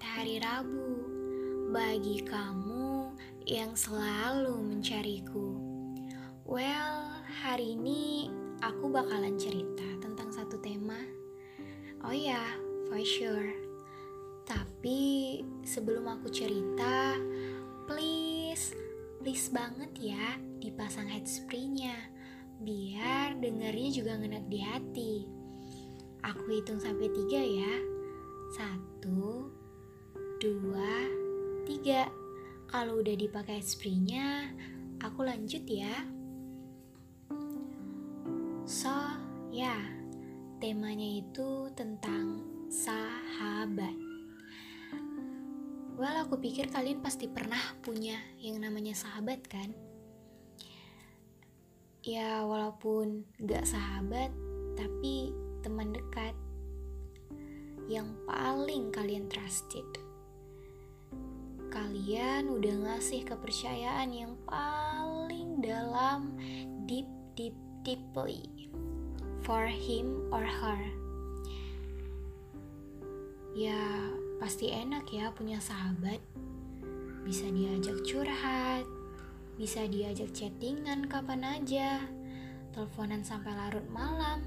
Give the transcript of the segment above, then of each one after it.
Selamat hari Rabu bagi kamu yang selalu mencariku. Well, hari ini aku bakalan cerita tentang satu tema. Oh ya, for sure. Tapi sebelum aku cerita, please, please banget ya dipasang headspray-nya biar dengarnya juga ngenak di hati. Aku hitung sampai tiga ya. Satu, dua, tiga. Kalau udah dipakai spraynya, aku lanjut ya. So, ya, temanya itu tentang sahabat. Well, aku pikir kalian pasti pernah punya yang namanya sahabat kan? Ya, walaupun gak sahabat, tapi teman dekat yang paling kalian trusted. Kalian udah ngasih kepercayaan yang paling dalam, deep, deep, deeply for him or her. Ya, pasti enak ya punya sahabat. Bisa diajak curhat, bisa diajak chattingan kapan aja, teleponan sampai larut malam.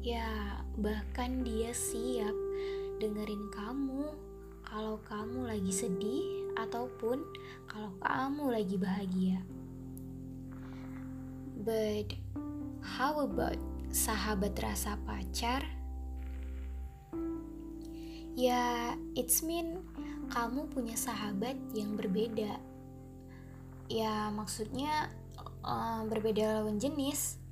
Ya, bahkan dia siap dengerin kamu kalau kamu lagi sedih ataupun kalau kamu lagi bahagia. But how about sahabat rasa pacar? Ya, it's mean kamu punya sahabat yang berbeda. Ya, maksudnya uh, berbeda lawan jenis.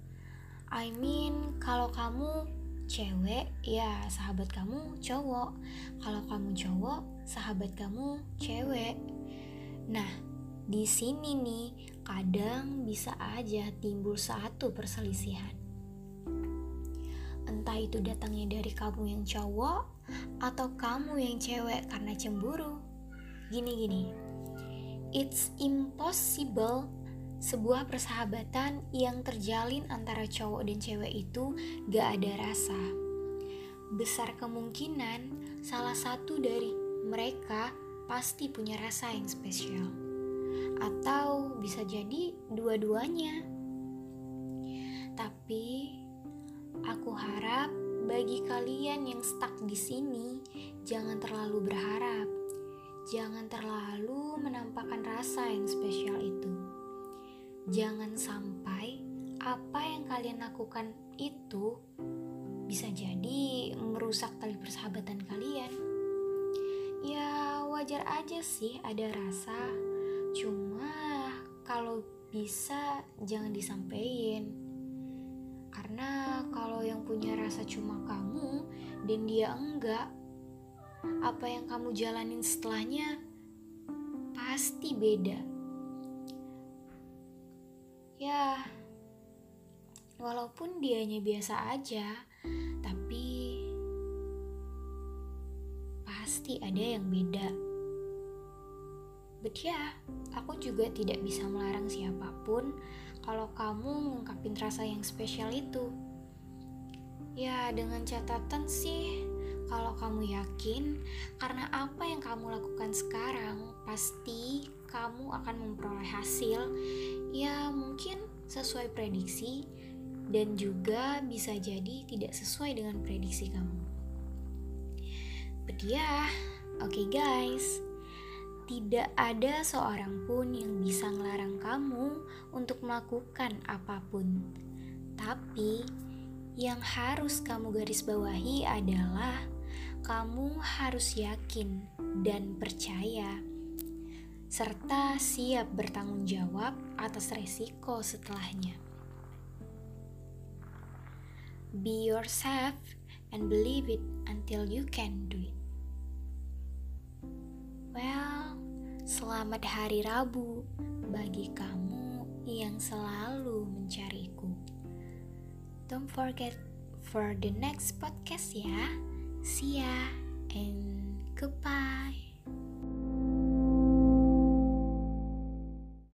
I mean, kalau kamu cewek, ya sahabat kamu cowok. Kalau kamu cowok, sahabat kamu cewek. Nah, di sini nih kadang bisa aja timbul satu perselisihan. Entah itu datangnya dari kamu yang cowok atau kamu yang cewek karena cemburu. Gini-gini. It's impossible sebuah persahabatan yang terjalin antara cowok dan cewek itu gak ada rasa. Besar kemungkinan salah satu dari mereka pasti punya rasa yang spesial. Atau bisa jadi dua-duanya. Tapi aku harap bagi kalian yang stuck di sini jangan terlalu berharap. Jangan terlalu menampakkan rasa yang spesial itu jangan sampai apa yang kalian lakukan itu bisa jadi merusak tali persahabatan kalian. Ya, wajar aja sih ada rasa, cuma kalau bisa jangan disampaikan. Karena kalau yang punya rasa cuma kamu dan dia enggak, apa yang kamu jalanin setelahnya pasti beda ya walaupun dianya biasa aja tapi pasti ada yang beda. But ya yeah, aku juga tidak bisa melarang siapa pun kalau kamu ngungkapin rasa yang spesial itu. Ya dengan catatan sih kalau kamu yakin karena apa yang kamu lakukan sekarang pasti kamu akan memperoleh hasil ya mungkin sesuai prediksi dan juga bisa jadi tidak sesuai dengan prediksi kamu. But yeah, oke okay guys, tidak ada seorang pun yang bisa melarang kamu untuk melakukan apa pun. Tapi yang harus kamu garis bawahi adalah kamu harus yakin dan percaya serta siap bertanggung jawab atas resiko setelahnya. Be yourself and believe it until you can do it. Well, selamat hari Rabu bagi kamu yang selalu mencariku. Don't forget for the next podcast ya. See ya and goodbye.